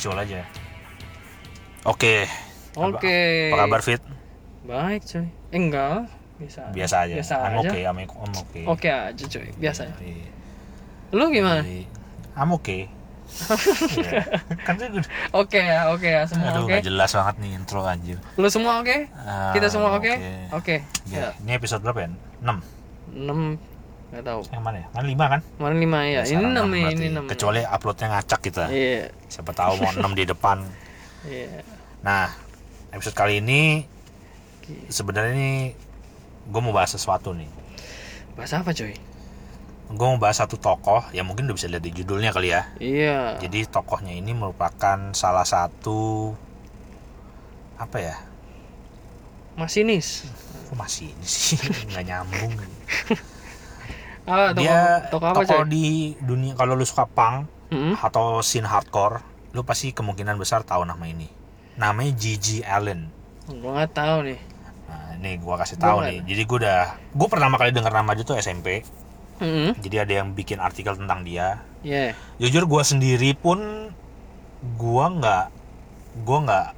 casual aja. Oke. Oke. Apa kabar Fit? Baik cuy. Eh, enggak. Biasa. Biasa aja. Biasa I'm aja. okay, I'm, I'm okay. Oke aja cuy. Biasa. Iya. Lu gimana? Jadi, I'm okay. Iya. kan Oke ya, oke ya. Semua Aduh, oke. nggak jelas banget nih intro anjir. Lu semua oke? Ah, Kita semua oke? oke. Oke. Ya, Ya. ini episode berapa ya? 6. 6 enggak tahu. Yang mana ya? Mana 5 kan? Kemarin 5 ya. Ini Sekarang 6 enam ini 6. Kecuali uploadnya ngacak kita. Iya. Siapa tahu mau 6 di depan. Iya. Nah, episode kali ini sebenarnya ini gue mau bahas sesuatu nih. Bahasa apa cuy? Gue mau bahas satu tokoh yang mungkin udah bisa lihat di judulnya kali ya. Iya. Jadi tokohnya ini merupakan salah satu apa ya? Masinis. Kok masih ini sih nggak nyambung. Ah, toko, Dia toko apa tokoh cuy? di dunia kalau lu suka punk Hmm? atau scene hardcore, lu pasti kemungkinan besar tahu nama ini. Namanya Gigi Allen. Gua nggak tahu nih. Nah, ini gua kasih tahu nih. Jadi gua udah gua pertama kali dengar nama dia tuh SMP. Hmm? Jadi ada yang bikin artikel tentang dia. Iya. Jujur gua sendiri pun gua nggak gua nggak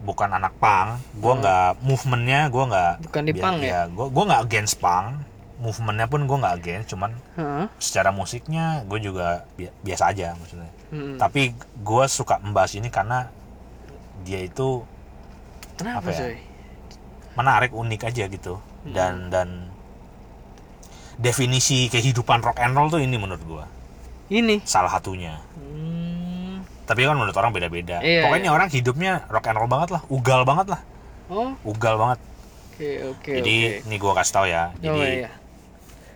bukan anak punk, gua Hmm. nggak movementnya gua nggak Bukan di biar- punk ya? Gua gua nggak against punk, movementnya pun gua nggak against, cuman Heeh. secara musiknya gue juga bi- biasa aja maksudnya. Hmm. Tapi gua suka membahas ini karena dia itu Kenapa apa ya? menarik unik aja gitu Hmm. dan dan definisi kehidupan rock and roll tuh ini menurut gua Ini. salah satunya Hmm. tapi kan menurut orang beda-beda Iya, pokoknya iya. orang hidupnya rock and roll banget lah ugal banget lah Oh, ugal banget oke oke jadi oke. ini gua kasih tahu ya Oh, jadi iya.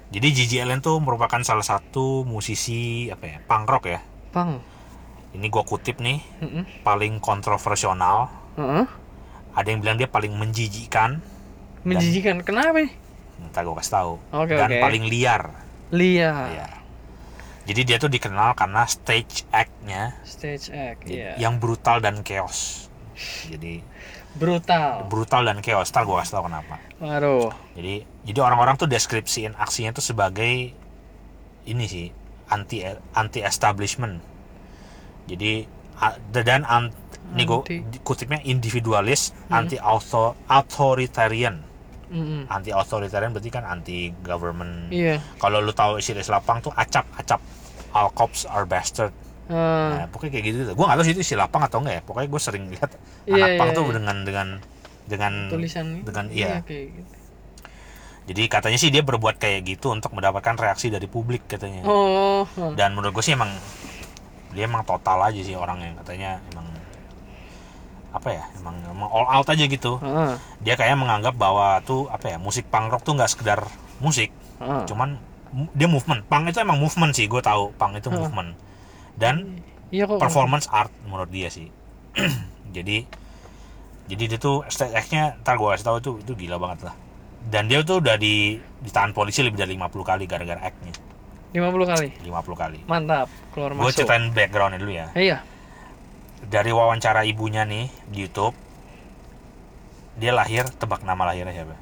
Jadi Gigi Allen tuh merupakan salah satu musisi apa ya punk rock ya Pang. ini gua kutip nih Heeh. paling kontroversial Heeh. ada yang bilang dia paling menjijikan Menjijikan. Kenapa nih? ntar gua kasih tahu Oke, dan oke. paling liar Liar. liar jadi dia tuh dikenal karena stage act-nya Stage act. Iya. yang brutal dan chaos jadi Brutal. brutal dan chaos ntar gue kasih tau kenapa Waduh. jadi jadi orang-orang tuh deskripsiin aksinya tuh sebagai ini sih anti anti establishment jadi dan an, ini gue Anti. kutipnya individualis Hmm. anti auto authoritarian Mm-mm. anti authoritarian berarti kan anti government Iya. kalau lu tahu istilah lapang tuh acap acap all cops are bastard Ah, Nah, pokoknya kayak gitu. Gue nggak tahu sih itu istilah pang atau enggak ya. Pokoknya gue sering lihat Iya, anak pang iya, tuh iya. dengan dengan dengan tulisan Hmm. dengan iya. kayak gitu. Jadi katanya sih dia berbuat kayak gitu untuk mendapatkan reaksi dari publik katanya. Oh. Dan menurut gue sih emang dia emang total aja sih orang yang katanya emang apa ya emang emang all out aja gitu. Ah, Dia kayak menganggap bahwa tuh apa ya musik punk rock tuh nggak sekedar musik, ah. cuman dia movement. Punk itu emang movement sih, gue tahu punk itu Heeh. movement. Dan Iya kok. performance art menurut dia sih jadi jadi dia tuh stage act-nya ntar gue kasih tahu itu itu gila banget lah dan dia tuh udah di ditahan polisi lebih dari 50 kali gara-gara act-nya 50 kali. 50 kali Mantap. Keluar gue masuk. ceritain backgroundnya dulu ya Iya. dari wawancara ibunya nih di YouTube dia lahir tebak nama lahirnya siapa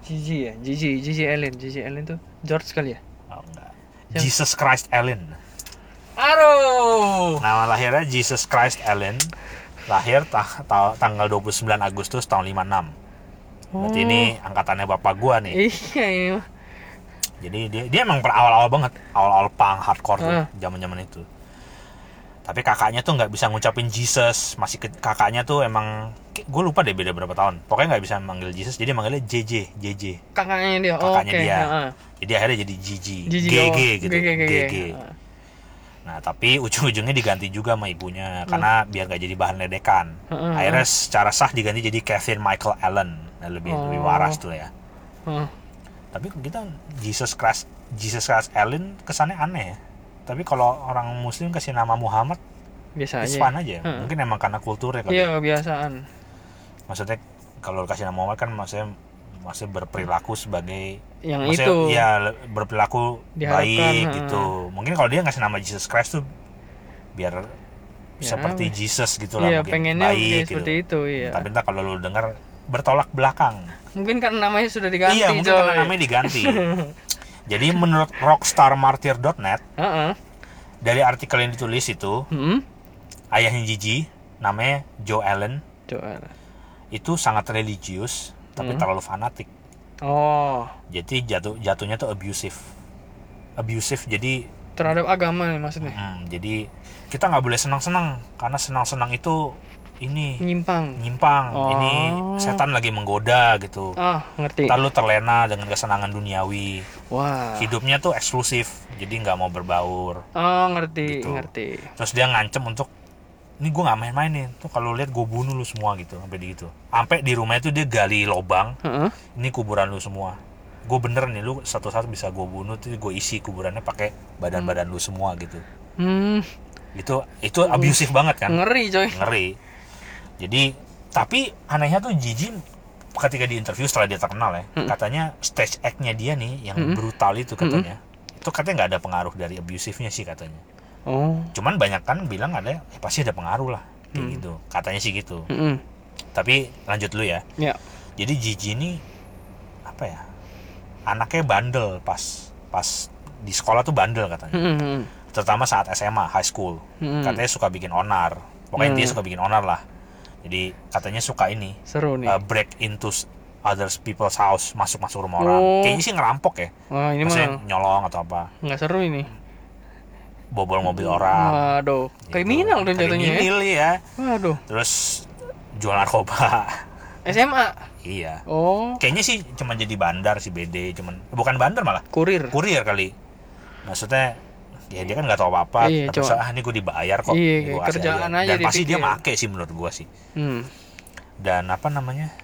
Gigi ya. Gigi, Gigi Allen, Gigi Allen tuh George kali ya. oh enggak Siapa? Jesus Christ Allen Aduh. nama lahirnya Jesus Christ Allen lahir ta- ta- tanggal 29 Agustus tahun 56 berarti ini angkatannya bapak gua nih Iya, iya. jadi dia dia emang per awal-awal banget awal-awal punk hardcore tuh Ah. zaman-zaman itu tapi kakaknya tuh nggak bisa ngucapin Jesus masih ke, kakaknya tuh emang gue lupa deh beda berapa tahun pokoknya nggak bisa manggil Jesus jadi manggilnya JJ JJ Kakaknya dia. Oh, Kakaknya Oke. dia. Heeh. jadi akhirnya jadi Gigi, GG oh, gitu GG, GG. GG. Nah tapi ujung-ujungnya diganti juga sama ibunya karena biar gak jadi bahan ledekan Heeh, akhirnya secara sah diganti jadi Kevin Michael Allen nah, lebih lebih Oh. waras tuh ya Heeh. tapi kita Jesus Christ Jesus Christ Allen kesannya aneh ya tapi kalau orang muslim kasih nama Muhammad Biasa aja. fun aja Heeh. mungkin emang karena kulturnya kali Iya, kebiasaan. maksudnya kalau kasih nama Muhammad kan maksudnya maksudnya berperilaku sebagai Yang maksudnya itu. ya berperilaku Diharapkan, baik ha. gitu mungkin kalau dia ngasih nama Jesus Christ tuh biar Ya, seperti Jesus gitu lah Iya, mungkin pengennya baik gitu seperti itu, iya. tapi entah kalau lu dengar bertolak belakang Mungkin karena namanya sudah diganti, iya mungkin coy. karena namanya diganti jadi menurut rockstarmartyr.net Heeh. dari artikel yang ditulis itu Hmm. ayahnya Gigi namanya Joe Allen Coba. itu sangat religius tapi Hmm. terlalu fanatik Oh, jadi jatuh jatuhnya tuh abusive abusive jadi terhadap agama nih maksudnya. hmm, jadi kita nggak boleh senang-senang karena senang-senang itu ini Nyimpang. nyimpang Oh. ini setan lagi menggoda gitu Ah, ngerti. lalu terlena dengan kesenangan duniawi Wah. hidupnya tuh eksklusif jadi nggak mau berbaur Oh, ngerti, Gitu. ngerti. terus dia ngancem untuk ini gue nggak main-main nih tuh kalau lihat gue bunuh lu semua gitu sampai di gitu. Sampai di rumah itu dia gali lobang. Heeh. ini kuburan lu semua. Gue bener nih lu satu saat bisa gue bunuh tuh gue isi kuburannya pakai badan-badan lu semua gitu. Hmm, itu itu abusif banget kan? Ngeri coy. ngeri. Jadi tapi anehnya tuh Gigi ketika di interview setelah dia terkenal ya Mm. katanya stage act-nya dia nih yang Mm-mm. brutal itu katanya. Itu katanya nggak ada pengaruh dari abusifnya sih katanya Oh. cuman banyak kan bilang ada ya pasti ada pengaruh lah kayak Hmm. gitu katanya sih gitu Mm-mm. tapi lanjut dulu ya Ya. jadi Gigi ini apa ya anaknya bandel pas pas di sekolah tuh bandel katanya Mm-mm. terutama saat SMA high school Mm-mm. katanya suka bikin onar pokoknya dia Hmm. suka bikin onar lah jadi katanya suka ini Seru nih. uh, break into others people's house masuk masuk rumah orang Oh. kayaknya sih ngerampok ya Wah, ini maksudnya mah nyolong atau apa nggak seru ini. Bobol mobil orang. Waduh, gitu. kriminal dong jatuhnya ya. kriminal ya. Waduh, terus jual narkoba. SMA. iya. Oh, kayaknya sih cuma jadi bandar si BD cuman bukan bandar malah. Kurir. kurir kali. Maksudnya ya dia kan nggak tahu apa apa Iya, tapi ah ini gue dibayar kok. Iya, ya gua kerjaan aja. dan dia pasti dia make sih menurut gua sih. Hmm. dan apa namanya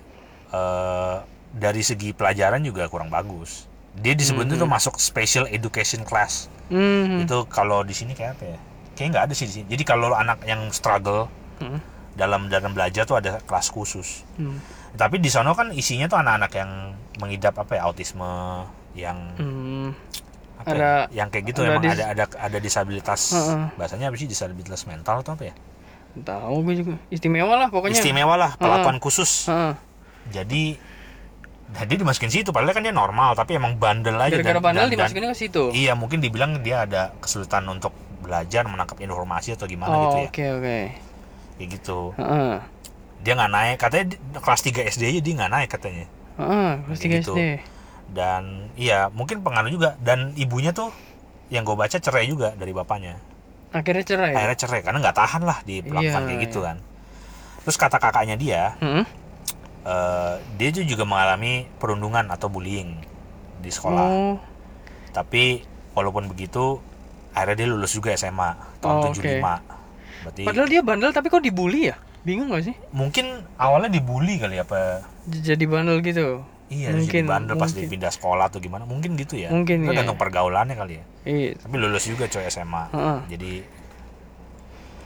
eh dari segi pelajaran juga kurang bagus dia disebutnya tuh masuk special education class Hmm. itu kalau di sini kayak apa ya kayak nggak ada sih di sini jadi kalau anak yang struggle Hmm. dalam dalam belajar tuh ada kelas khusus Hmm. tapi di sana kan isinya tuh anak-anak yang mengidap apa ya autisme yang Hmm. apa Ada- ya, yang kayak gitu ada emang dis- ada ada ada disabilitas Heeh. bahasanya apa sih disabilitas mental atau apa ya Tahu gue juga. Istimewa lah pokoknya. istimewa lah perlakuan khusus Heeh. jadi jadi dimasukin situ padahal kan dia normal tapi emang bandel aja Gara-gara bandel dimasukin ke situ. iya mungkin dibilang dia ada kesulitan untuk belajar menangkap informasi atau gimana Oh, gitu ya oke oke. kayak gitu Heeh. dia nggak naik katanya di- kelas 3 SD aja dia nggak naik katanya Heeh, kelas Kayak 3 gitu. SD. dan iya mungkin pengaruh juga dan ibunya tuh yang gue baca cerai juga dari bapaknya Akhirnya cerai. akhirnya cerai karena nggak tahan lah diperlakukan Iya, kayak gitu iya. kan terus kata kakaknya dia Hmm? Eh, dia juga mengalami perundungan atau bullying di sekolah Oh, tapi walaupun begitu akhirnya dia lulus juga SMA tahun Oh, 75 berarti padahal dia bandel tapi kok dibully ya? Bingung gak sih? mungkin awalnya dibully kali apa Jadi bandel gitu. iya dia jadi Mungkin, bandel pas dia mungkin. pindah sekolah atau gimana mungkin gitu ya Mungkin, iya. tergantung pergaulannya kali ya Iya. tapi lulus juga coy SMA Heeh. jadi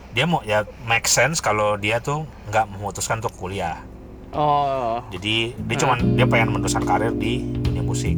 dia mau ya make sense kalau dia tuh nggak memutuskan untuk kuliah Oh. jadi dia cuman dia pengen meneruskan karir di dunia musik.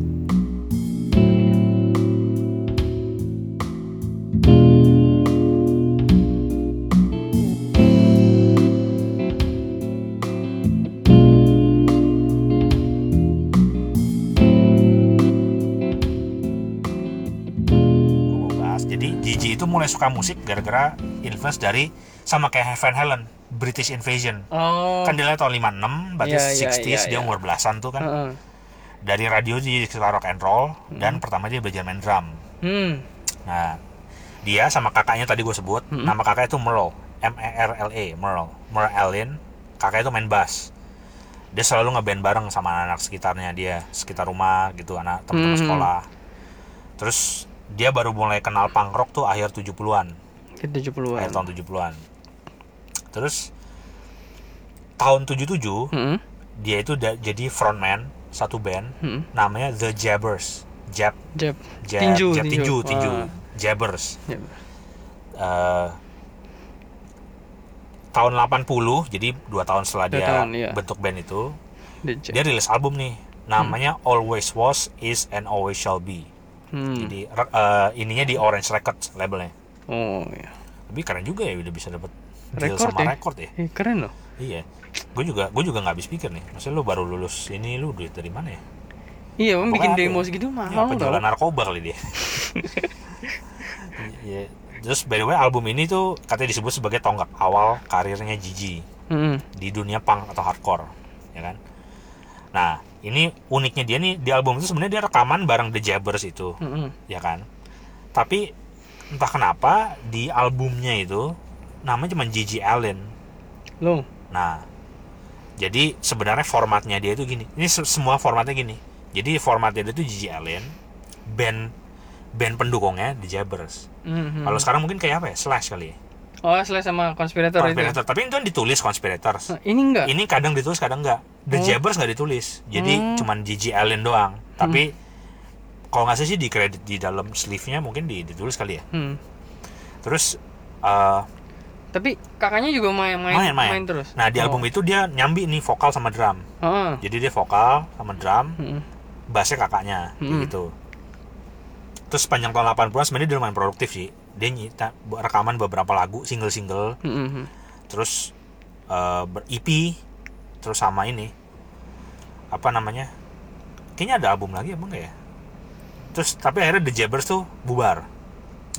Jadi Gigi itu mulai suka musik gara-gara influence dari sama kayak Van Halen, British Invasion. Oh. Kan dia tahun 56, berarti iya, 60s iya, dia iya. umur belasan tuh kan. Heeh. Dari radio dia suka rock and roll dan pertama dia belajar main drum. Hmm. Nah, dia sama kakaknya tadi gue sebut, Mm-mm. nama kakaknya itu Merle, M E R L E, Merle, Merle Allen. Kakaknya itu main bass. Dia selalu ngeband bareng sama anak-anak sekitarnya dia, sekitar rumah gitu, anak teman-teman Mm. sekolah. Terus dia baru mulai kenal punk rock tuh akhir 70-an, Ke 70-an. akhir tahun 70-an. Terus tahun 77 Hmm. dia itu da- jadi frontman satu band Hmm. namanya The Jabbers. Jab, Jab. jab, Tinju, jab, tinju, tinju. tinju, Wah. Jabbers. Jab. Eh, tahun 80 jadi dua tahun setelah Dua dia tahun, iya. bentuk band itu Jab. dia rilis album nih namanya Always Was Is and Always Shall Be Hmm. jadi eh, ininya di Orange Records labelnya Oh, iya. tapi keren juga ya udah bisa dapet deal Rekor sama ya? record ya Eh, keren loh. iya gue juga gue juga nggak habis pikir nih maksudnya lu baru lulus ini lu duit dari mana ya Iya, om bikin demo ya. segitu Ya, mahal apa tau. jualan narkoba kali dia Iya, terus by the way album ini tuh katanya disebut sebagai tonggak awal karirnya Gigi Hmm. di dunia punk atau hardcore ya kan nah ini uniknya dia nih di album itu sebenarnya dia rekaman bareng The Jabbers itu Hmm. ya kan tapi entah kenapa di albumnya itu namanya cuma Gigi Allen Lo. nah jadi sebenarnya formatnya dia itu gini ini se- semua formatnya gini jadi formatnya dia itu Gigi Allen band band pendukungnya The Jabbers Hmm. kalau sekarang mungkin kayak apa ya Slash kali ya Oh, Slash sama konspirator itu. Conspirators tapi itu kan ditulis Conspirators Nah, ini enggak. ini kadang ditulis kadang enggak The Oh. Jabbers nggak ditulis jadi Hmm. cuman Gigi Allen doang tapi kalau nggak sih di kredit di dalam sleeve-nya mungkin di- ditulis kali ya Hmm. terus eh, Tapi kakaknya juga main main main main, terus. nah di Oh. album itu dia nyambi nih vokal sama drum Oh. jadi dia vokal sama drum Hmm. bassnya kakaknya Hmm. gitu terus sepanjang tahun 80-an sebenarnya dia lumayan produktif sih dia nyita rekaman beberapa lagu single-single Hmm, hmm. terus eh, ber EP terus sama ini apa namanya kayaknya ada album lagi apa enggak ya terus tapi akhirnya The Jabbers tuh bubar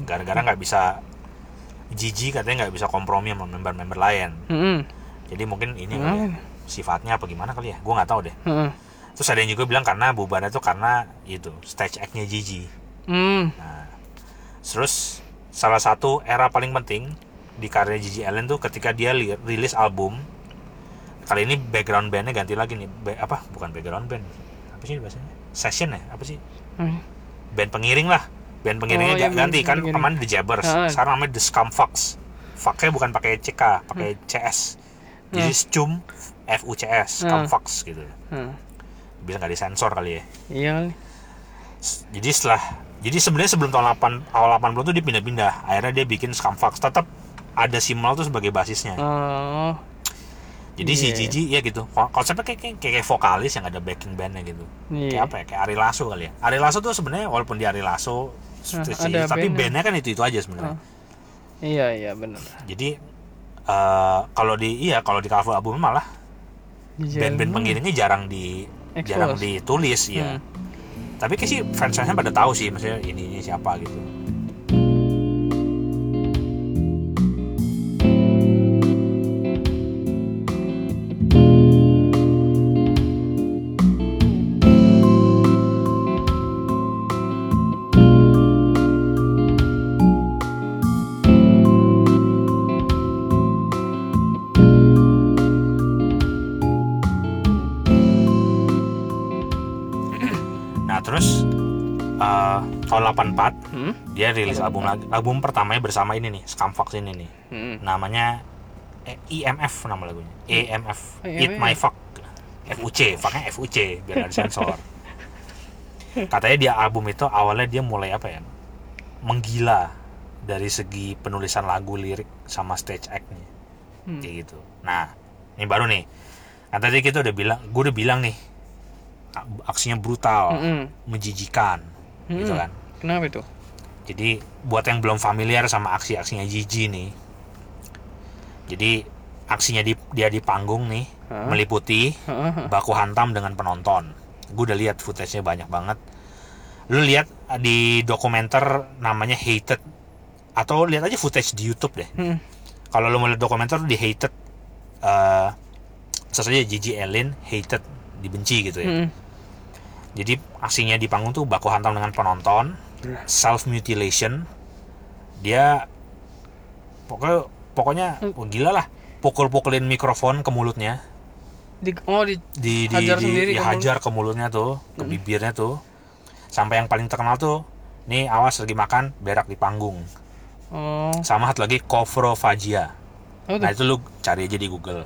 gara-gara nggak bisa Gigi katanya nggak bisa kompromi sama member-member lain. Hmm. jadi mungkin ini kali Kenapa? ya, sifatnya apa gimana kali ya? Gue nggak tahu deh. Hmm. terus ada yang juga bilang karena bubarnya tuh karena itu stage act-nya Gigi. Hmm. Nah, terus salah satu era paling penting di karya Gigi Allen tuh ketika dia li- rilis album kali ini background bandnya ganti lagi nih. Ba- apa? Bukan background band. Apa sih bahasanya? Session ya? Apa sih? Hmm. band pengiring lah band pengiringnya Oh, iya, ga- ganti band kan pengiring. kemarin The Jabbers Ah. sekarang namanya The Scumfucks fucknya bukan pakai CK pakai CS jadi Scum FUCS Ah. Scumfucks gitu Hmm. bisa nggak disensor kali ya Iya. S- jadi setelah jadi sebenarnya sebelum tahun 8 awal 80 tuh dia pindah-pindah akhirnya dia bikin Scumfax tetap ada Simal tuh sebagai basisnya Oh. jadi si iya. Gigi ya gitu Ko- konsepnya kayak, kayak, kayak vokalis yang ada backing bandnya gitu kayak Iya. apa ya kayak Ari Lasso kali ya Ari Lasso tuh sebenarnya walaupun di Ari Lasso Nah, ada tapi bandnya. bandnya kan itu itu aja sebenarnya Iya, iya benar. jadi eh, kalau di iya kalau di cover album malah band-band pengiringnya jarang di Expose. jarang ditulis ya Hmm. tapi kayak sih fans-fansnya pada tahu sih maksudnya ini, ini siapa gitu dia rilis album lagi album pertamanya bersama ini nih Scumfax ini nih Hmm. namanya eh, IMF nama lagunya EMF Oh, Eat IMF. My Fuck FUC fucknya FUC biar nggak disensor katanya dia album itu awalnya dia mulai apa ya menggila dari segi penulisan lagu lirik sama stage act-nya Hmm. kayak gitu nah ini baru nih kan tadi kita udah bilang gue udah bilang nih aksinya brutal Hmm. menjijikan gitu Hmm. kan Kenapa itu? Jadi buat yang belum familiar sama aksi-aksinya Gigi nih, jadi aksinya di, dia di panggung nih Hah? meliputi baku hantam dengan penonton. Gue udah lihat footage-nya banyak banget. Lu lihat di dokumenter namanya Hated atau lihat aja footage di YouTube deh. Hmm. Kalau lu mau lihat dokumenter di Hated, eh aja Gigi Allen Hated dibenci gitu ya. Hmm. Jadi aksinya di panggung tuh baku hantam dengan penonton, self mutilation. Dia pokoknya pokoknya wah, gila lah. Pukul-pukulin mikrofon ke mulutnya, Di, oh di di di, Hajar di- sendiri ke dihajar ke mulutnya tuh, ke bibirnya tuh. Sampai yang paling terkenal tuh, nih awas lagi makan berak di panggung. oh Sama satu lagi coprofagia. apa tuh? Nah itu lu cari aja di Google.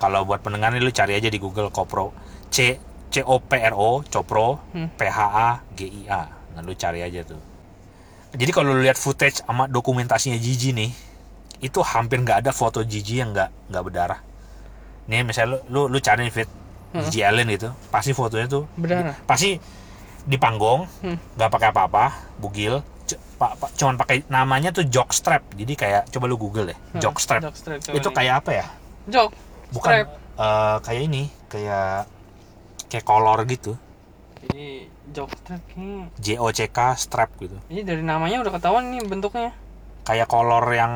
Kalau buat pendengar nih lu cari aja di Google Copro C C O P R O Copro Hmm. P H A G I A. Nah lu cari aja tuh. Jadi kalau lu lihat footage sama dokumentasinya Gigi nih, itu hampir nggak ada foto Gigi yang nggak nggak berdarah. Nih misalnya lu lu, lu cari fit Hmm. Gigi Allen gitu, pasti fotonya tuh Berdarah? pasti di panggung Hmm. nggak pakai apa-apa, bugil, c- pa- cuman pakai namanya tuh jockstrap. Jadi kayak coba lu Google deh, Hmm, jockstrap. jockstrap, coba Itu kayak apa ya? jok. bukan Strap. eh, kayak ini kayak kayak kolor gitu Jadi jockstrap kayaknya. J O C K strap gitu Ini dari namanya udah ketahuan nih bentuknya. kayak kolor yang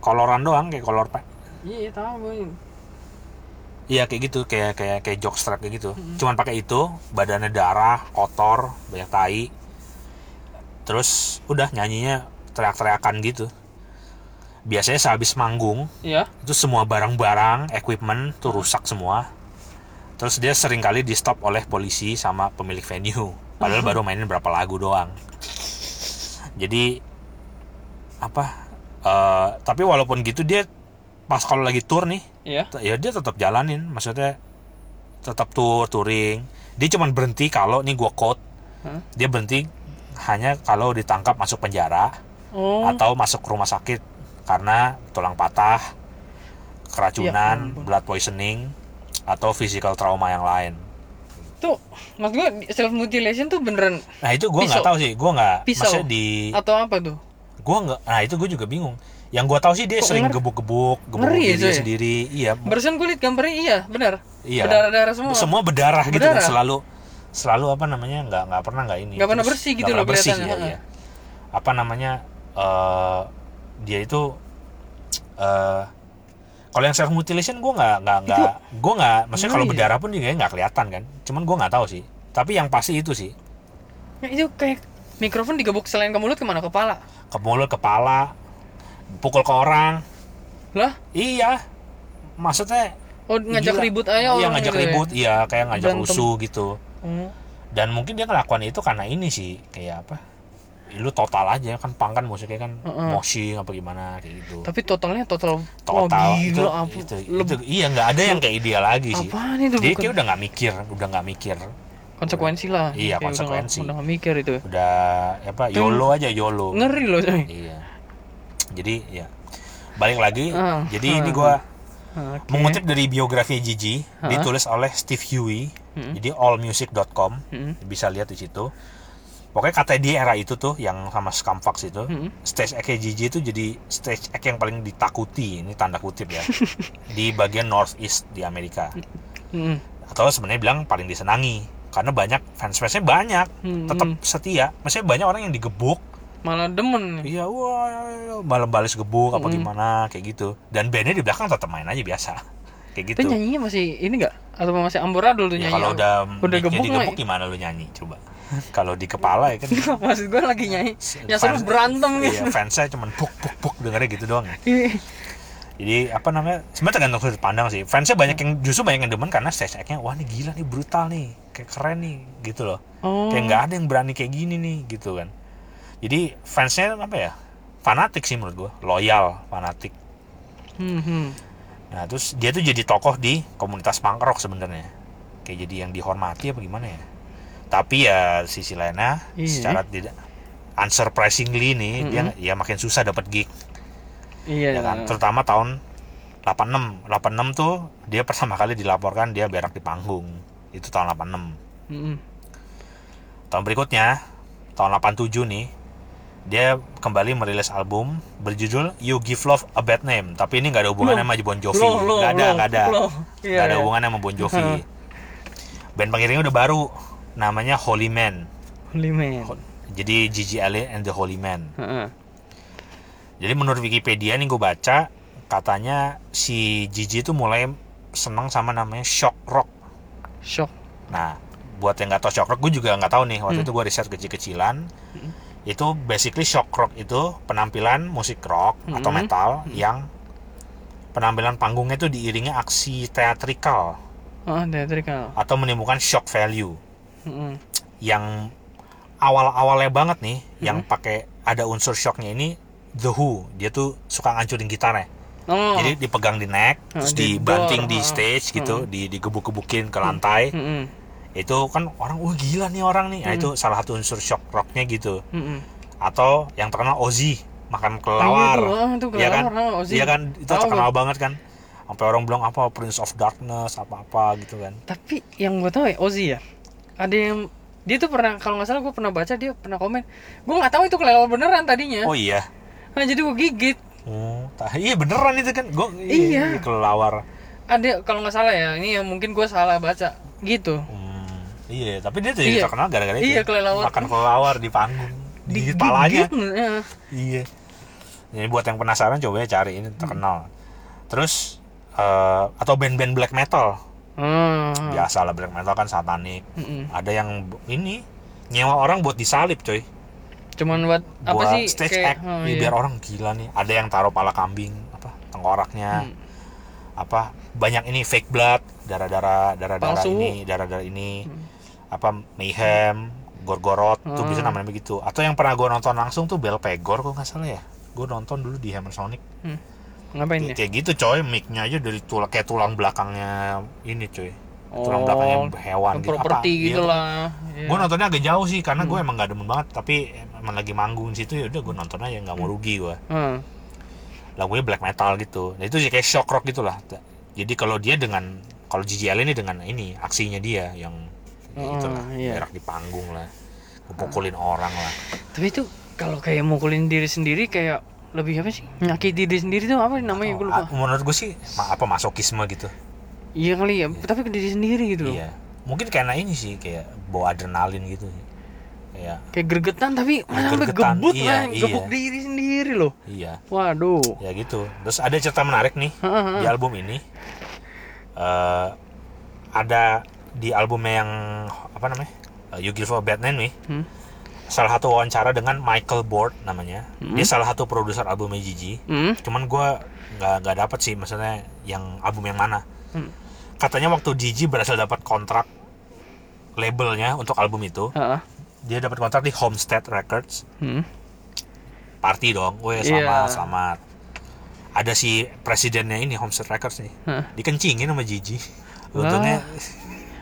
koloran doang kayak kolor pak Iya, tahu gue. iya kayak gitu kayak kayak kayak jockstrap kayak gitu Mm-mm. cuman pakai itu badannya darah kotor banyak tai terus udah nyanyinya teriak-teriakan gitu biasanya sehabis manggung Iya. itu semua barang-barang equipment tuh rusak semua terus dia sering kali di stop oleh polisi sama pemilik venue padahal baru mainin berapa lagu doang jadi apa eh, tapi walaupun gitu dia pas kalau lagi tour nih Iya. t- ya dia tetap jalanin maksudnya tetap tour touring dia cuman berhenti kalau nih gua quote Hah? dia berhenti hanya kalau ditangkap masuk penjara Oh. atau masuk rumah sakit karena tulang patah, keracunan, ampun. blood poisoning, atau physical trauma yang lain. Tuh, maksud gue self mutilation tuh beneran Nah itu gue nggak tahu sih, gue nggak, maksudnya di, atau apa tuh? gue nggak, nah itu gue juga bingung. Yang gue tahu sih dia Kok sering gebuk-gebuk, gebuk ya, diri coy. sendiri, iya, Barusan gue liat gambarnya iya, benar. iya. Berdarah-darah semua. Semua berdarah, gitu kan, Berdarah. selalu, selalu apa namanya, nggak nggak pernah nggak ini. Nggak pernah bersih gitu loh bersih, kelihatannya, iya, iya. Apa namanya, eh dia itu, eh kalau yang self mutilation gue nggak nggak nggak gue nggak maksudnya kalau ngeri ya? berdarah pun juga nggak kelihatan kan cuman gue nggak tahu sih tapi yang pasti itu sih Ya, itu kayak mikrofon digebuk selain ke mulut ke mana? Kepala. ke mulut kepala pukul ke orang Lah? iya maksudnya Oh, ngajak gila. ribut aja iya orang ngajak gitu ya? ribut iya kayak ngajak Berantem. rusuh gitu Oh. dan mungkin dia ngelakuin itu karena ini sih kayak apa Ya, lu total aja kan pang kan musiknya kan Heeh. moshing apa gimana kayak gitu Tapi totalnya total total Wah, itu, gila itu, Leb- itu iya nggak ada yang kayak dia lagi sih itu dia bukan? kayak udah nggak mikir udah nggak mikir Konsekuensi lah. Iya, Kayak konsekuensi. Udah nggak mikir itu. udah apa Tuh. yolo aja yolo Ngeri loh, coy. Iya. Jadi ya balik lagi. Ah, jadi ini ah, gua Oke. mengutip dari biografi Gigi Ah. ditulis oleh Steve Huey. Hmm. Jadi allmusic.com Hmm. bisa lihat di situ. Pokoknya kata dia era itu tuh yang sama Scumfax itu, Hmm. stage act Gigi itu jadi stage act yang paling ditakuti, ini tanda kutip ya, di bagian northeast di Amerika. Hmm. Atau sebenarnya bilang paling disenangi karena banyak fans-fansnya banyak, Hmm, tetap hmm. setia. Maksudnya banyak orang yang digebuk Malah demen nih. Iya, wah, malam balas gebuk apa Mm. gimana kayak gitu. Dan bandnya di belakang tetap main aja biasa, kayak Itu gitu. nyanyinya masih ini enggak? Atau masih amburadul tuh Ya, nyanyi? kalau udah, udah gebuk digebuk mah- gimana lu nyanyi coba? Kalau di kepala ya kan. Maksud gue lagi nyanyi. Ya seru fans- berantem Iya, gitu. fansnya cuman puk puk puk dengarnya gitu doang. Iya. Jadi apa namanya? Sebenarnya tergantung sudut pandang sih. Fansnya banyak yang justru banyak yang demen karena stage act-nya wah ini gila nih brutal nih, kayak keren nih gitu loh. Oh. Kayak nggak ada yang berani kayak gini nih gitu kan. Jadi fansnya apa ya? Fanatik sih menurut gua, loyal, fanatik. Hmm, hmm. Nah, terus dia tuh jadi tokoh di komunitas punk rock sebenarnya. Kayak jadi yang dihormati apa gimana ya? Tapi ya sisi lainnya Iya. secara tidak unsurprisingly nih dia ya makin susah dapat gig Iya. ya kan. Terutama tahun 86. 86 tuh dia pertama kali dilaporkan dia berak di panggung. Itu tahun 86. Hmm. Tahun berikutnya tahun 87 nih dia kembali merilis album berjudul You Give Love a Bad Name tapi ini nggak ada hubungannya Loh. sama Bon Jovi nggak ada nggak ada nggak ada iya. hubungannya sama Bon Jovi band pengiringnya udah baru namanya Holy Man Holy man. jadi Gigi Allen and the Holy Man Heeh. jadi menurut Wikipedia nih gue baca katanya si Gigi itu mulai seneng sama namanya shock rock Shock. Nah, buat yang nggak tahu shock rock, gue juga nggak tahu nih. Waktu Hmm. itu gue riset kecil-kecilan. Itu basically shock rock itu penampilan musik rock atau Hmm. metal yang penampilan panggungnya itu diiringi aksi teatrikal Oh, teatrikal. atau menimbulkan shock value Hmm. yang awal-awalnya banget nih, yang Hmm. pakai ada unsur shocknya ini The Who. Dia tuh suka ngancurin gitarnya. Oh. Jadi dipegang di neck, Ah, terus di dibanting door, di ah, stage gitu, hmm. di digebuk-gebukin ke lantai. Hmm. itu kan orang wah gila nih orang nih nah Hmm. itu salah satu unsur shock rocknya gitu Hmm. atau yang terkenal Ozzy makan kelelawar Oh, ah, Iya kan ah, iya kan itu Tahu terkenal banget kan sampai orang bilang apa Prince of Darkness apa apa gitu kan Tapi yang gue tahu ya Ozzy ya. Ada yang dia tuh pernah kalau nggak salah gue pernah baca dia pernah komen. Gue nggak tahu itu kelelawar beneran tadinya. oh iya Nah, jadi gue gigit. oh, iya beneran itu kan gue Iya. kelelawar Ada kalau nggak salah ya. Ini yang mungkin gue salah baca gitu. Hmm, iya tapi dia jadi Iya. terkenal gara-gara itu Iya, kelelawar. makan kelelawar di panggung di kepalanya Digigit, ya. iya jadi buat yang penasaran coba ya cari ini terkenal terus eh, atau band-band black metal Ah. biasa lah black metal kan satanik Mm-mm. ada yang ini nyewa orang buat disalib coy cuman buat apa buat sih stage kayak act oh, Ya, iya. biar orang gila nih ada yang taruh pala kambing apa tengkoraknya Hmm. apa banyak ini fake blood darah-darah darah-darah ini darah-darah ini Hmm. apa mayhem gorgorot tuh Hmm. bisa namanya begitu atau yang pernah gue nonton langsung tuh bel pegor kok nggak salah ya gue nonton dulu di Hammer Sonic ngapain kayak, ya kayak gitu coy. Mic-nya aja dari tulang kayak tulang belakangnya ini coy. Tulang Oh, belakangnya hewan gitu. Properti gitu. Iya, lah Iya. gue nontonnya agak jauh sih karena gue Hmm. emang gak demen banget. Tapi emang lagi manggung di situ ya udah gue nonton aja nggak mau rugi gue Hmm. lagunya black metal gitu. Nah itu sih kayak shock rock gitu lah jadi kalau dia dengan kalau Allen ini dengan ini aksinya dia yang ya Oh, itulah iya. gerak di panggung lah. Pukulin orang lah. Tapi itu kalau kayak mukulin diri sendiri kayak lebih apa sih? Nyakiti diri sendiri tuh apa namanya? Gue lupa. Menurut gue sih ma- apa masokisme gitu. Iya kali ya tapi ke diri sendiri gitu loh. Iya. Mungkin karena ini sih kayak bawa adrenalin gitu kayak kayak gregetan tapi mana sampai gebut iya, lah iya. gebuk diri sendiri loh. Iya. Waduh. Ya gitu. Terus ada cerita menarik nih di album ini. Eh ada di albumnya yang apa namanya? Eh, You Give a Bad Name nih. Hmm. Salah satu wawancara dengan Michael Bord namanya Hmm. dia salah satu produser albumnya Gigi Hmm. cuman gua nggak nggak dapet sih maksudnya yang album yang mana Hmm. katanya waktu Gigi berhasil dapat kontrak labelnya untuk album itu Heeh. dia dapat kontrak di Homestead Records Hmm. party dong gue selamat selamat ada si presidennya ini Homestead Records nih Hah. dikencingin sama Gigi untungnya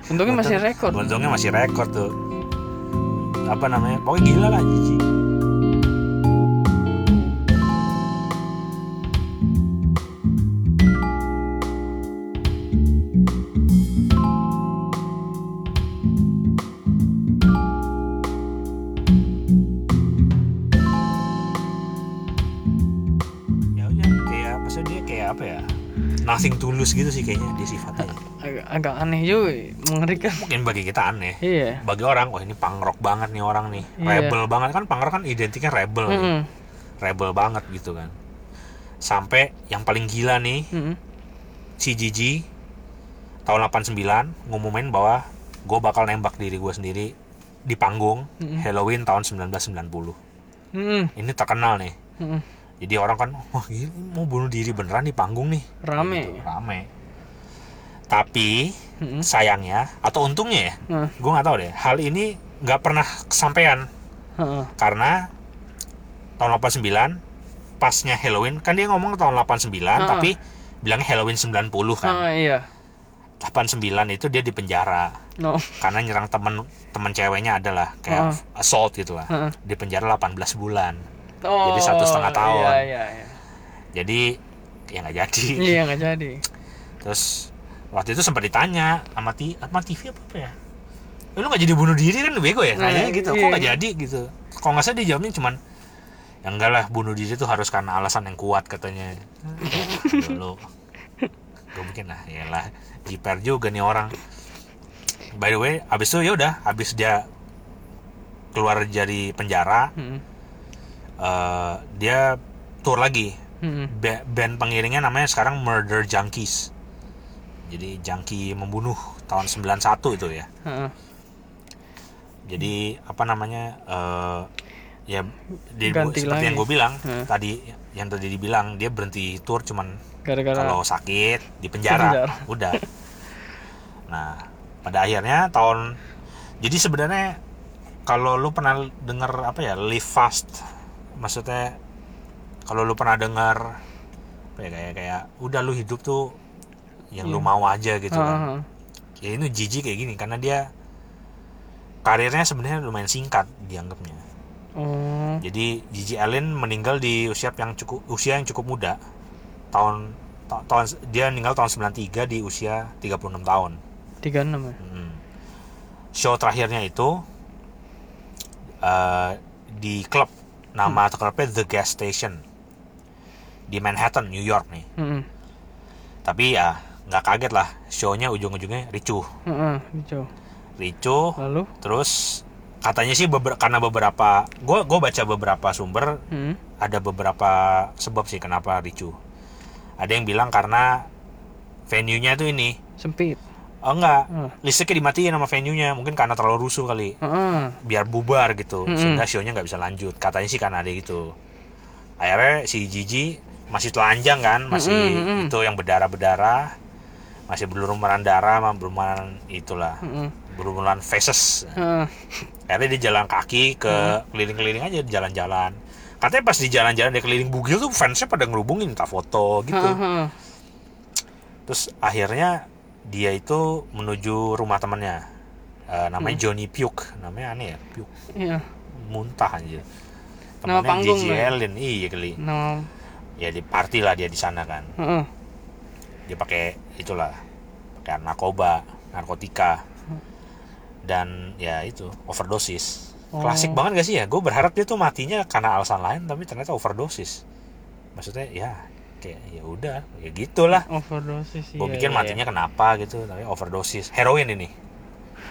untungnya masih rekor untungnya masih rekor tuh apa namanya pokoknya gila lah Gigi ya udah kayak maksudnya dia kayak apa ya nothing tulus gitu sih kayaknya dia sifatnya agak, aneh juga mengerikan mungkin bagi kita aneh iya bagi orang wah ini punk rock banget nih orang nih Iya. rebel banget kan punk rock kan identiknya rebel nih. Mm-mm. rebel banget gitu kan sampai yang paling gila nih Mm-mm. si Gigi tahun 89 ngumumin bahwa gue bakal nembak diri gue sendiri di panggung Mm-mm. Halloween tahun 1990 Mm-mm. ini terkenal nih Mm-mm. jadi orang kan wah gila, ini mau bunuh diri beneran di panggung nih rame Gitu, rame tapi Mm-mm. sayangnya atau untungnya ya Nah, gue nggak tahu deh hal ini nggak pernah kesampaian heeh. karena tahun 89 pasnya Halloween kan dia ngomong tahun 89 Ah. tapi bilangnya Halloween 90 kan Ah, iya 89 itu dia di penjara no karena nyerang temen temen ceweknya adalah kayak Ah. assault gitu lah Heeh. di penjara 18 bulan oh, Jadi satu setengah tahun. iya iya iya jadi ya nggak jadi iya nggak jadi terus waktu itu sempat ditanya sama, ti sama TV apa, apa ya? "Eh, lu nggak jadi bunuh diri kan? Bego ya Nah, kayaknya gitu. kok iya. nggak jadi? Gitu. Kalau nggak salah dia jawabnya cuman ya enggak lah bunuh diri itu harus karena alasan yang kuat katanya. Dulu gue bikin lah ya lah jiper juga nih orang. By the way abis itu ya udah abis dia keluar dari penjara Mm-mm. eh, dia tour lagi. Ba- band pengiringnya namanya sekarang Murder Junkies jadi junkie membunuh tahun 91 itu ya Heeh. jadi apa namanya eh ya di, Ganti seperti lagi. yang gue bilang Hmm. tadi yang tadi dibilang dia berhenti tour cuman gara-gara kalau sakit di penjara, penjara. udah nah pada akhirnya tahun jadi sebenarnya kalau lu pernah dengar apa ya live fast maksudnya kalau lu pernah dengar ya kayak kayak udah lu hidup tuh yang lu Iya. mau aja gitu kan. Heeh. ya ini Gigi kayak gini karena dia karirnya sebenarnya lumayan singkat dianggapnya. Oh. Jadi Gigi Allen meninggal di usia yang cukup usia yang cukup muda. Tahun ta- tahun dia meninggal tahun 93 di usia 36 tahun. 36 ya? Hmm. show terakhirnya itu eh, di klub. Nama klubnya The Gas Station. Di Manhattan New York nih. Mm-mm. tapi ya nggak kaget lah shownya ujung-ujungnya ricuh Heeh, gitu. ricuh lalu terus katanya sih beber- karena beberapa gue gue baca beberapa sumber Hmm. ada beberapa sebab sih kenapa ricu ada yang bilang karena venue-nya tuh ini Sempit. oh enggak Hmm. listriknya dimatiin sama venue-nya mungkin karena terlalu rusuh kali Heeh. biar bubar gitu Mm-mm. sehingga show-nya nggak bisa lanjut katanya sih karena ada gitu akhirnya si Gigi masih telanjang kan masih Mm-mm, mm-mm. itu yang berdarah berdarah masih berlumuran darah sama berlumuran itulah Heeh. berlumuran faces Heeh. akhirnya dia jalan kaki ke keliling-keliling aja jalan-jalan. Katanya pas di jalan-jalan dia keliling bugil tuh fansnya pada ngerubungin minta foto gitu. Terus akhirnya dia itu menuju rumah temannya. Eh, namanya Johnny Puke. Namanya aneh ya Puke. Iya. muntah aja Nama temannya panggung Gigi lah ya? Allen iya kali Nama. ya di party lah dia di sana kan. Dia pakai itulah pakai narkoba narkotika. Dan ya itu overdosis. Klasik Oh. banget gak sih ya? Gue berharap dia tuh matinya karena alasan lain tapi ternyata overdosis. Maksudnya ya kayak ya udah ya gitulah. Overdosis. gue iya, pikir iya. matinya kenapa gitu tapi overdosis. Heroin ini.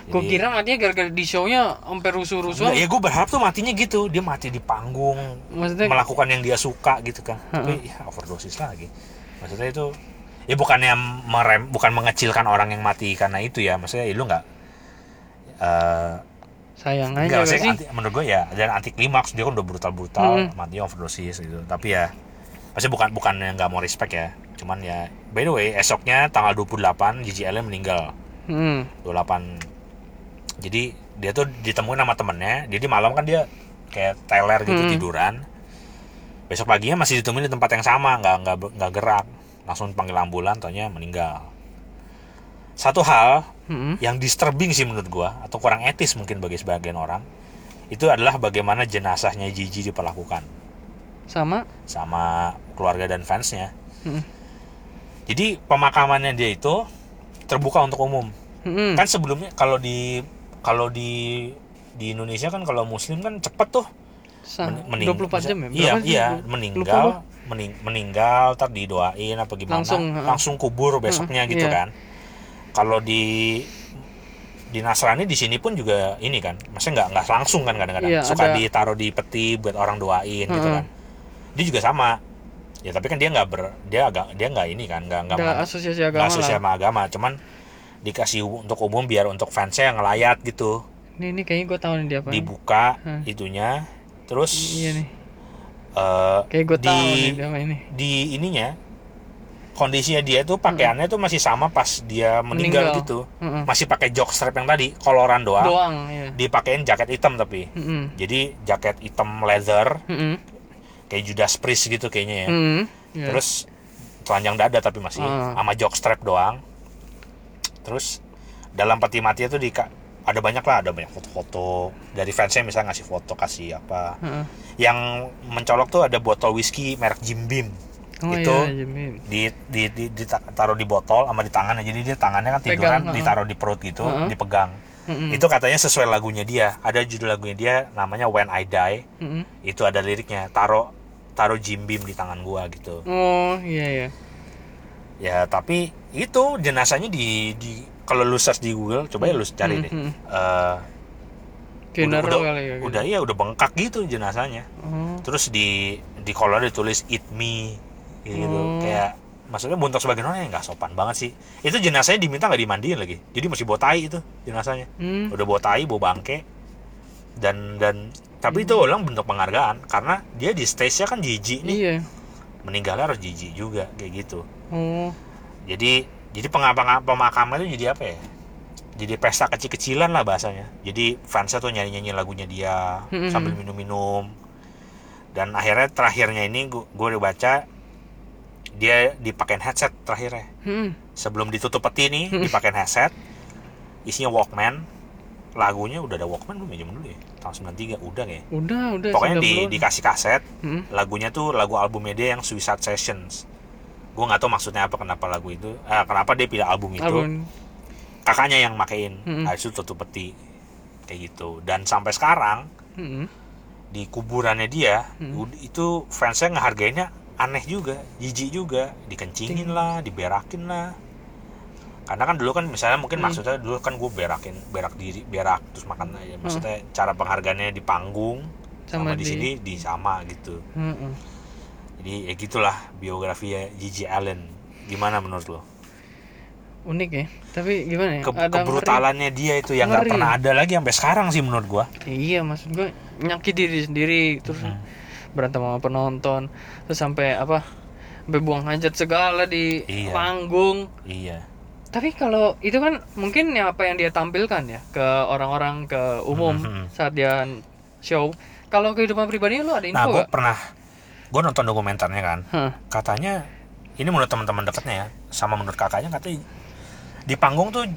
Gue kira matinya gara-gara di show-nya sampai rusuh-rusuhan. Enggak, ya gue berharap tuh matinya gitu. Dia mati di panggung Maksudnya melakukan yang dia suka gitu kan. Tapi ya overdosis lagi. Maksudnya itu ya bukannya merem bukan mengecilkan orang yang mati karena itu ya maksudnya ya lu nggak eh sayang enggak aja gak sih? anti- menurut gue ya dan anti klimaks dia kan udah brutal brutal Mm. matinya overdosis gitu tapi ya maksudnya bukan bukan yang nggak mau respect ya cuman ya by the way esoknya tanggal 28 Gigi Allen meninggal Hmm. 28 jadi dia tuh ditemuin sama temennya jadi malam kan dia kayak teler gitu Hmm. tiduran besok paginya masih ditemuin di tempat yang sama nggak nggak nggak gerak langsung panggil ambulan taunya meninggal satu hal Hmm. yang disturbing sih menurut gua atau kurang etis mungkin bagi sebagian orang itu adalah bagaimana jenazahnya Gigi diperlakukan Sama. sama keluarga dan fansnya Hmm. jadi pemakamannya dia itu terbuka untuk umum Hmm. kan sebelumnya kalau di kalau di di Indonesia kan kalau muslim kan cepet tuh Sa- men- mening- 24 jam ya? iya iya meninggal. Mening- meninggal tar didoain apa gimana Langsung, langsung, kubur besoknya Hmm, gitu iya. kan kalau di di Nasrani di sini pun juga ini kan maksudnya nggak nggak langsung kan kadang-kadang Iya, suka ada- ditaruh di peti buat orang doain gitu Hmm. kan dia juga sama ya tapi kan dia nggak ber dia agak dia nggak ini kan nggak nggak asosiasi agama asosiasi sama agama cuman dikasih untuk umum biar untuk fansnya yang ngelayat gitu Ini, ini kayaknya gue tahu nih dia apa. dibuka Hmm. itunya terus Iya nih. Eh, Kayak gue tahu di nih dia apa ini. di ininya kondisinya dia tuh pakaiannya tuh masih sama pas dia meninggal, Meninggal. gitu Heeh. masih pakai jockstrap yang tadi koloran doang, Doang, iya. dipakein jaket hitam tapi Heeh. jadi jaket hitam leather Heeh. kayak Judas Priest gitu kayaknya ya Heeh. Iya. terus telanjang dada tapi masih Ah. sama jockstrap doang terus dalam peti mati itu di ada banyak lah ada banyak foto-foto dari fansnya misalnya ngasih foto kasih apa Heeh. yang mencolok tuh ada botol whisky merek Jim Beam Oh itu iya, Jimmy. di, di, di, ditaruh di botol sama di tangannya jadi dia tangannya kan Pegang, tiduran heeh. ditaruh di perut gitu Heeh. dipegang Heeh. itu katanya sesuai lagunya dia ada judul lagunya dia namanya When I Die Heeh. itu ada liriknya taruh taruh Jim Beam di tangan gua gitu Oh iya iya. ya tapi itu jenazahnya di di kalau lu search di Google coba ya lu cari deh Hmm, hmm. Eh, Funeral udah, kali ya. gitu. udah iya udah bengkak gitu jenazahnya Oh. terus di di kolor ditulis eat me gitu Oh. kayak maksudnya untuk sebagian orang yang nggak sopan banget sih itu jenazahnya diminta nggak dimandiin lagi jadi masih bawa tai itu jenazahnya Hmm. udah bawa tai bawa bangke dan dan tapi itu ulang bentuk penghargaan karena dia di stage nya kan jijik nih Iya. meninggalnya harus jijik juga kayak gitu Oh. jadi jadi pengapa pemakaman itu jadi apa ya jadi pesta kecil-kecilan lah bahasanya jadi fansnya tuh nyanyi-nyanyi lagunya dia Mm-mm. sambil minum-minum dan akhirnya terakhirnya ini gue udah baca dia dipakein headset terakhirnya Hmm. sebelum ditutup peti nih dipakein headset isinya Walkman lagunya udah ada Walkman belum ya zaman dulu ya tahun 93 udah ya Udah, udah. pokoknya di, 90. dikasih kaset Hmm. lagunya tuh lagu albumnya dia yang Suicide Sessions gue nggak tahu maksudnya apa kenapa lagu itu eh, kenapa dia pilih album itu Album. kakaknya yang makein Mm-mm. habis itu tutup peti kayak gitu dan sampai sekarang Hmm. di kuburannya dia Mm. ud- itu fansnya ngehargainnya aneh juga jijik juga dikencingin lah diberakin lah karena kan dulu kan misalnya mungkin Hmm. maksudnya dulu kan gue berakin berak diri berak terus makan aja maksudnya cara penghargaannya di panggung sama, Sama di, di- sini di sama gitu Mm-mm. Jadi ya gitulah biografi Gigi Allen gimana menurut lo unik ya tapi gimana ya Ke- Ada kebrutalannya dia itu yang nggak Ngeri. pernah ada lagi sampai sekarang sih menurut gua ngeri. iya maksud gue nyakit diri sendiri terus Hmm. berantem sama penonton terus sampai apa sampai buang hajat segala di Iya. panggung iya tapi kalau itu kan mungkin ya apa yang dia tampilkan ya ke orang-orang ke umum Mhm. saat dia show kalau kehidupan pribadinya lu ada nah info gue gak? pernah gue nonton dokumenternya kan. Hah, katanya ini menurut teman-teman dekatnya ya sama menurut kakaknya katanya di panggung tuh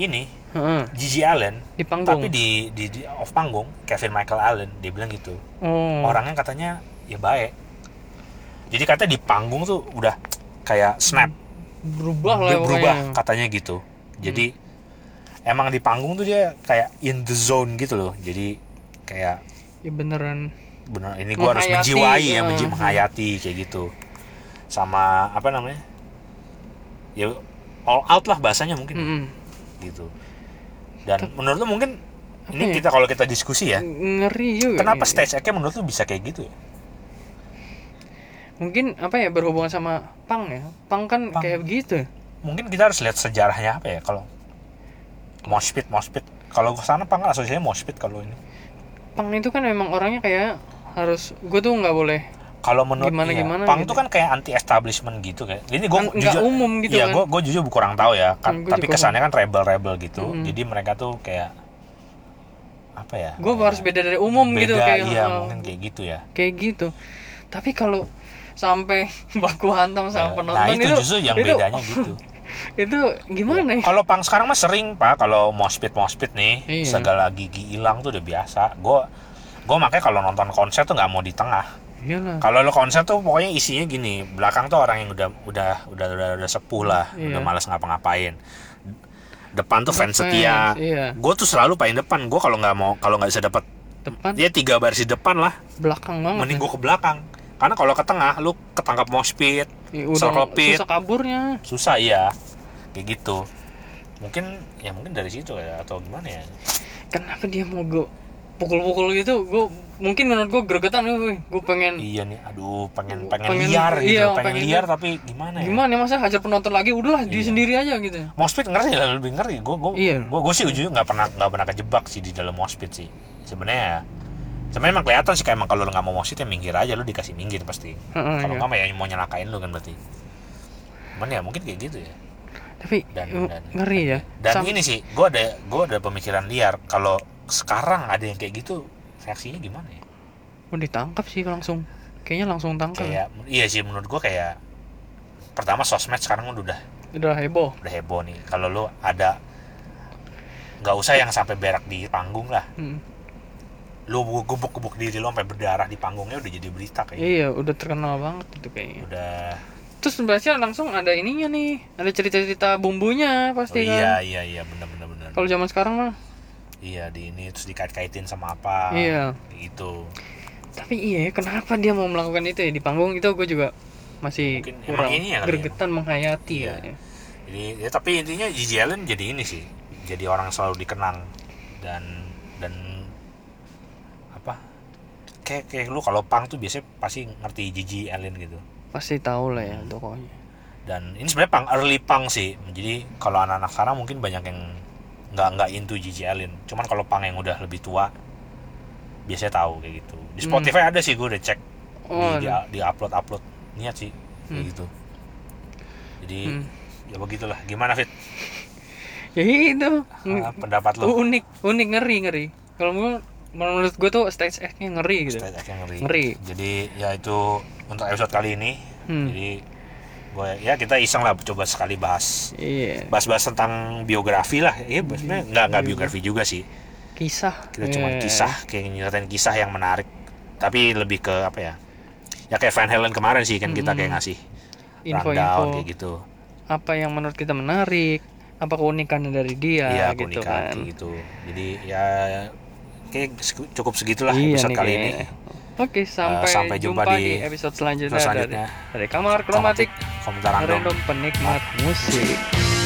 ini heeh, Gigi Allen di panggung. tapi di, di di off panggung Kevin Michael Allen dia bilang gitu. Oh, orangnya katanya ya baik. Jadi katanya di panggung tuh udah kayak snap. Berubah lah Dia berubah pokoknya. katanya gitu. Jadi emang di panggung tuh dia kayak in the zone gitu loh. Jadi kayak ya beneran benar ini gua harus menjiwai ya eh. menji menghayati kayak gitu sama apa namanya ya all out lah bahasanya mungkin mm-mm. gitu dan menurut lu mungkin ini ya? kita kalau kita diskusi ya ngeri juga kenapa nih. stage act menurut lu bisa kayak gitu ya mungkin apa ya berhubungan sama pang ya pang kan Punk. kayak begitu mungkin kita harus lihat sejarahnya apa ya kalau moshpit moshpit kalau ke sana pang asosiasinya moshpit kalau ini pang itu kan memang orangnya kayak harus gue tuh nggak boleh kalau menurut Gimana- iya, gimana pang gitu. itu kan kayak anti establishment gitu kayak ini gue Kan nggak umum gitu iya kan. gue gue jujur kurang tahu ya kan, Hmm, gua tapi kesannya kan rebel rebel gitu. Mm-mm. jadi mereka tuh kayak apa ya? Gue kayak harus beda dari umum beda, gitu kayak iya uh, mungkin kayak gitu ya. Kayak gitu. Tapi kalau sampai baku hantam sama Ya, penonton nah itu, itu justru yang itu, bedanya gitu. Itu gimana ya? Kalau pang sekarang mah sering pak kalau moshpit moshpit nih Iya. segala gigi hilang tuh udah biasa. Gue gue makanya kalau nonton konser tuh nggak mau di tengah. Kalau lo konser tuh pokoknya isinya gini belakang tuh orang yang udah udah udah udah, udah sepuh lah Iya. udah malas ngapa-ngapain. Depan tuh fans setia. iya. gue tuh selalu paling depan. Gue kalau nggak mau kalau nggak bisa dapat depan? dia tiga baris di depan lah. Belakang banget mending ya. gue ke belakang. Karena kalau ke tengah lu ketangkap moshpit Ya, udah pit. susah kaburnya. Susah iya. Kayak gitu. Mungkin ya mungkin dari situ ya atau gimana ya? Kenapa dia mau gue pukul-pukul gitu gue mungkin menurut gue gregetan gue gue pengen iya nih aduh pengen pengen, Pengen- liar gitu iya, pengen, pengen liar tapi gimana ya gimana masa hajar penonton lagi udahlah di Iya. sendiri aja gitu Moshpit ngeri lah lebih ngeri. Gue gue Iya. gue gue sih ujungnya nggak pernah nggak pernah kejebak sih di dalam moshpit sih. Sebenarnya ya. Sebenarnya emang kelihatan sih kayak emang kalau lu nggak mau moshpit ya minggir aja lu dikasih minggir pasti. Kalau iya. nggak mah ya mau nyelakain lu kan berarti. Cuman ya mungkin kayak gitu ya. tapi Dan- dan- ngeri ya Dan Sam- ini sih gue ada gue ada pemikiran liar kalau sekarang ada yang kayak gitu reaksinya gimana ya? mau ditangkap sih langsung. Kayaknya langsung tangkap. Kayak iya sih menurut gue kayak pertama sosmed sekarang udah udah heboh. udah heboh nih. Kalau lu ada nggak usah yang sampai berak di panggung lah. Hmm. lu gubuk-gubuk diri lu sampai berdarah di panggungnya udah jadi berita kayak iya udah terkenal banget itu kayaknya. Udah. Terus sebenarnya langsung ada ininya nih. Ada cerita-cerita oh bumbunya pasti iya kan. iya iya. Bener bener bener. Kalau zaman sekarang mah iya di ini terus dikait-kaitin sama apa Iya. gitu tapi iya ya, kenapa dia mau melakukan itu ya di panggung itu gue juga masih Mungkin kurang ini ya kali ya. menghayati Iya. ya jadi ya, tapi intinya Gigi Allen jadi ini sih jadi orang selalu dikenang dan dan apa kayak kayak lu kalau pang tuh biasanya pasti ngerti Gigi Allen gitu pasti tahu lah ya Hmm. pokoknya dan ini sebenarnya pang early pang sih jadi kalau anak-anak sekarang mungkin banyak yang nggak nggak into Gigi Allen cuman kalau pang yang udah lebih tua biasanya tahu kayak gitu di Hmm. Spotify ada sih gue udah cek oh di, di, ada. di upload upload niat sih kayak Hmm. gitu jadi Hmm. ya begitulah gimana fit ya itu Ah, pendapat lo unik unik ngeri ngeri kalau menurut menurut gue tuh stage act-nya ngeri gitu Stage act yang ngeri. Ngeri. jadi ya itu untuk episode kali ini Hmm. jadi gue ya kita iseng lah coba sekali bahas. Iya. Bahas-bahas tentang biografi lah. Ya sebenarnya nggak nggak biografi juga sih. Kisah. Kita cuma Iya. kisah kayak nyeritain kisah yang menarik. Tapi lebih ke apa ya? Ya kayak Van Halen kemarin sih kan kita kayak ngasih rundown info-info kayak gitu. apa yang menurut kita menarik apa keunikannya dari dia iya gitu keunikan kan. kayak gitu. Jadi ya kayak cukup segitulah Iya episode kali ini. kayaknya. Oke, sampai, sampai jumpa jumpa, di di episode selanjutnya, selanjutnya. dari, dari Kamar Kromatik komentar random Random Penikmat Musik.